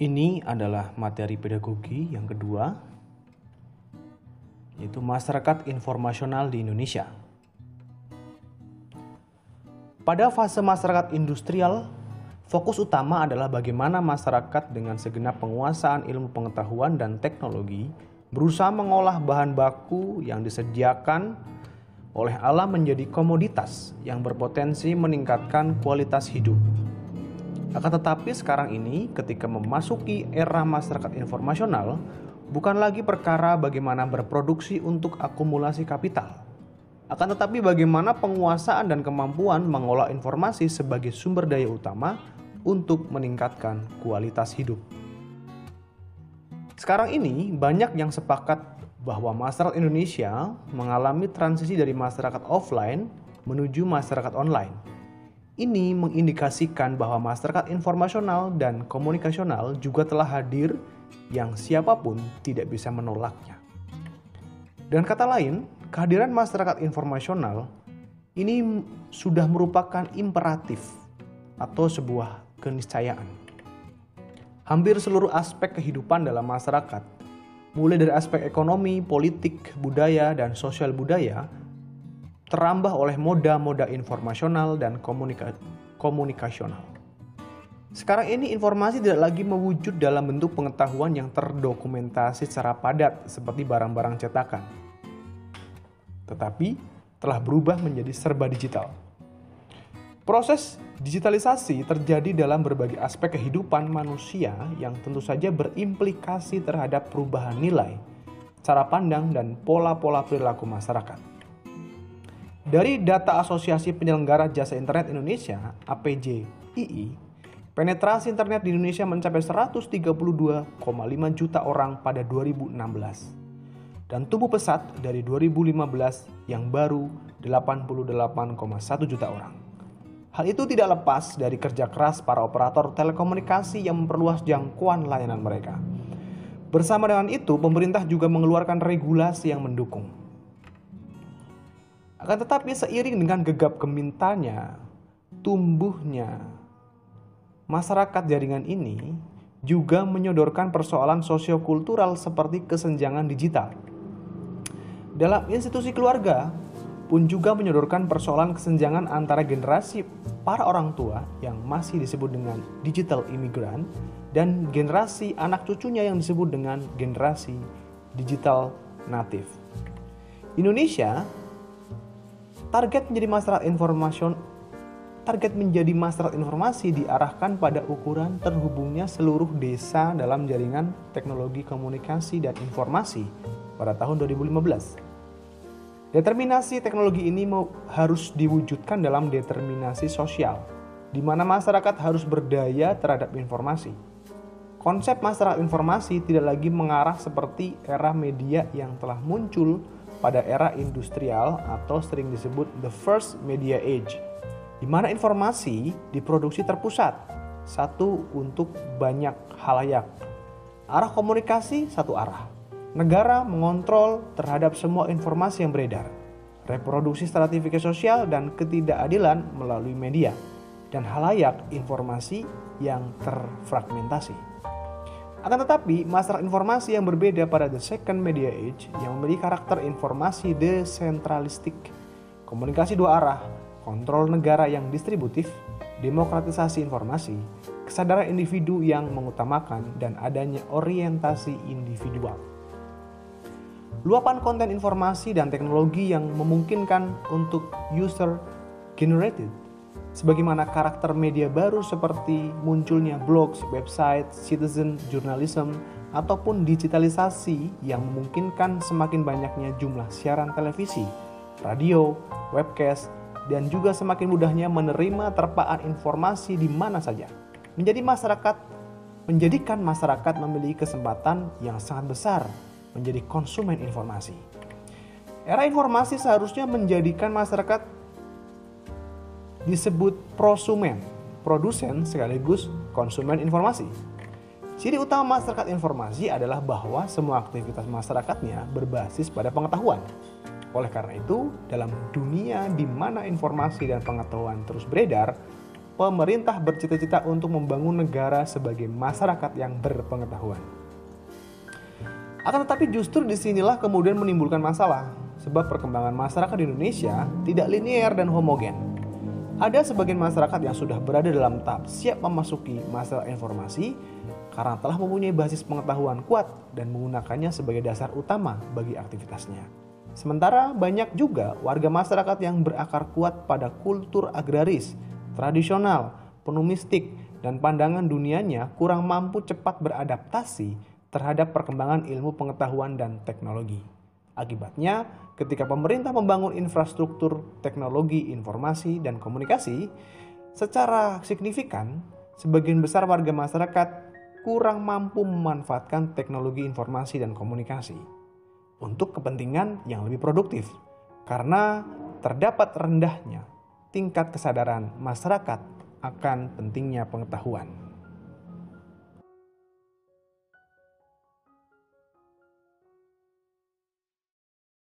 Ini adalah materi pedagogi yang kedua, yaitu masyarakat informasional di Indonesia. Pada fase masyarakat industrial, fokus utama adalah bagaimana masyarakat dengan segenap penguasaan ilmu pengetahuan dan teknologi berusaha mengolah bahan baku yang disediakan oleh alam menjadi komoditas yang berpotensi meningkatkan kualitas hidup akan tetapi sekarang ini ketika memasuki era masyarakat informasional, bukan lagi perkara bagaimana berproduksi untuk akumulasi kapital. Akan tetapi bagaimana penguasaan dan kemampuan mengolah informasi sebagai sumber daya utama untuk meningkatkan kualitas hidup. Sekarang ini banyak yang sepakat bahwa masyarakat Indonesia mengalami transisi dari masyarakat offline menuju masyarakat online ini mengindikasikan bahwa masyarakat informasional dan komunikasional juga telah hadir yang siapa pun tidak bisa menolaknya. Dan kata lain, kehadiran masyarakat informasional ini sudah merupakan imperatif atau sebuah keniscayaan. Hampir seluruh aspek kehidupan dalam masyarakat, mulai dari aspek ekonomi, politik, budaya, dan sosial budaya, terambah oleh moda-moda informasional dan komunika komunikasional. Sekarang ini informasi tidak lagi mewujud dalam bentuk pengetahuan yang terdokumentasi secara padat seperti barang-barang cetakan. Tetapi telah berubah menjadi serba digital. Proses digitalisasi terjadi dalam berbagai aspek kehidupan manusia yang tentu saja berimplikasi terhadap perubahan nilai, cara pandang, dan pola-pola perilaku masyarakat. Dari data Asosiasi Penyelenggara Jasa Internet Indonesia (APJII), penetrasi internet di Indonesia mencapai 132,5 juta orang pada 2016 dan tumbuh pesat dari 2015 yang baru 88,1 juta orang. Hal itu tidak lepas dari kerja keras para operator telekomunikasi yang memperluas jangkauan layanan mereka. Bersama dengan itu, pemerintah juga mengeluarkan regulasi yang mendukung akan tetapi seiring dengan gegap gemintanya, tumbuhnya masyarakat jaringan ini juga menyodorkan persoalan sosiokultural seperti kesenjangan digital. Dalam institusi keluarga pun juga menyodorkan persoalan kesenjangan antara generasi para orang tua yang masih disebut dengan digital immigrant dan generasi anak cucunya yang disebut dengan generasi digital native. Indonesia Target menjadi masyarakat informasi target menjadi masyarakat informasi diarahkan pada ukuran terhubungnya seluruh desa dalam jaringan teknologi komunikasi dan informasi pada tahun 2015. Determinasi teknologi ini harus diwujudkan dalam determinasi sosial, di mana masyarakat harus berdaya terhadap informasi. Konsep masyarakat informasi tidak lagi mengarah seperti era media yang telah muncul pada era industrial atau sering disebut the first media age, di mana informasi diproduksi terpusat, satu untuk banyak halayak. Arah komunikasi satu arah. Negara mengontrol terhadap semua informasi yang beredar. Reproduksi stratifikasi sosial dan ketidakadilan melalui media. Dan halayak informasi yang terfragmentasi. Akan tetapi, masalah informasi yang berbeda pada the second media age yang memiliki karakter informasi desentralistik, komunikasi dua arah, kontrol negara yang distributif, demokratisasi informasi, kesadaran individu yang mengutamakan, dan adanya orientasi individual. Luapan konten informasi dan teknologi yang memungkinkan untuk user generated sebagaimana karakter media baru seperti munculnya blogs, website, citizen journalism, ataupun digitalisasi yang memungkinkan semakin banyaknya jumlah siaran televisi, radio, webcast, dan juga semakin mudahnya menerima terpaan informasi di mana saja. Menjadi masyarakat menjadikan masyarakat memiliki kesempatan yang sangat besar menjadi konsumen informasi. Era informasi seharusnya menjadikan masyarakat disebut prosumen, produsen sekaligus konsumen informasi. Ciri utama masyarakat informasi adalah bahwa semua aktivitas masyarakatnya berbasis pada pengetahuan. Oleh karena itu, dalam dunia di mana informasi dan pengetahuan terus beredar, pemerintah bercita-cita untuk membangun negara sebagai masyarakat yang berpengetahuan. Akan tetapi justru di sinilah kemudian menimbulkan masalah, sebab perkembangan masyarakat di Indonesia tidak linear dan homogen. Ada sebagian masyarakat yang sudah berada dalam tahap siap memasuki masa informasi karena telah mempunyai basis pengetahuan kuat dan menggunakannya sebagai dasar utama bagi aktivitasnya. Sementara banyak juga warga masyarakat yang berakar kuat pada kultur agraris, tradisional, penuh mistik, dan pandangan dunianya kurang mampu cepat beradaptasi terhadap perkembangan ilmu pengetahuan dan teknologi. Akibatnya, ketika pemerintah membangun infrastruktur teknologi informasi dan komunikasi, secara signifikan, sebagian besar warga masyarakat kurang mampu memanfaatkan teknologi informasi dan komunikasi untuk kepentingan yang lebih produktif karena terdapat rendahnya tingkat kesadaran masyarakat akan pentingnya pengetahuan.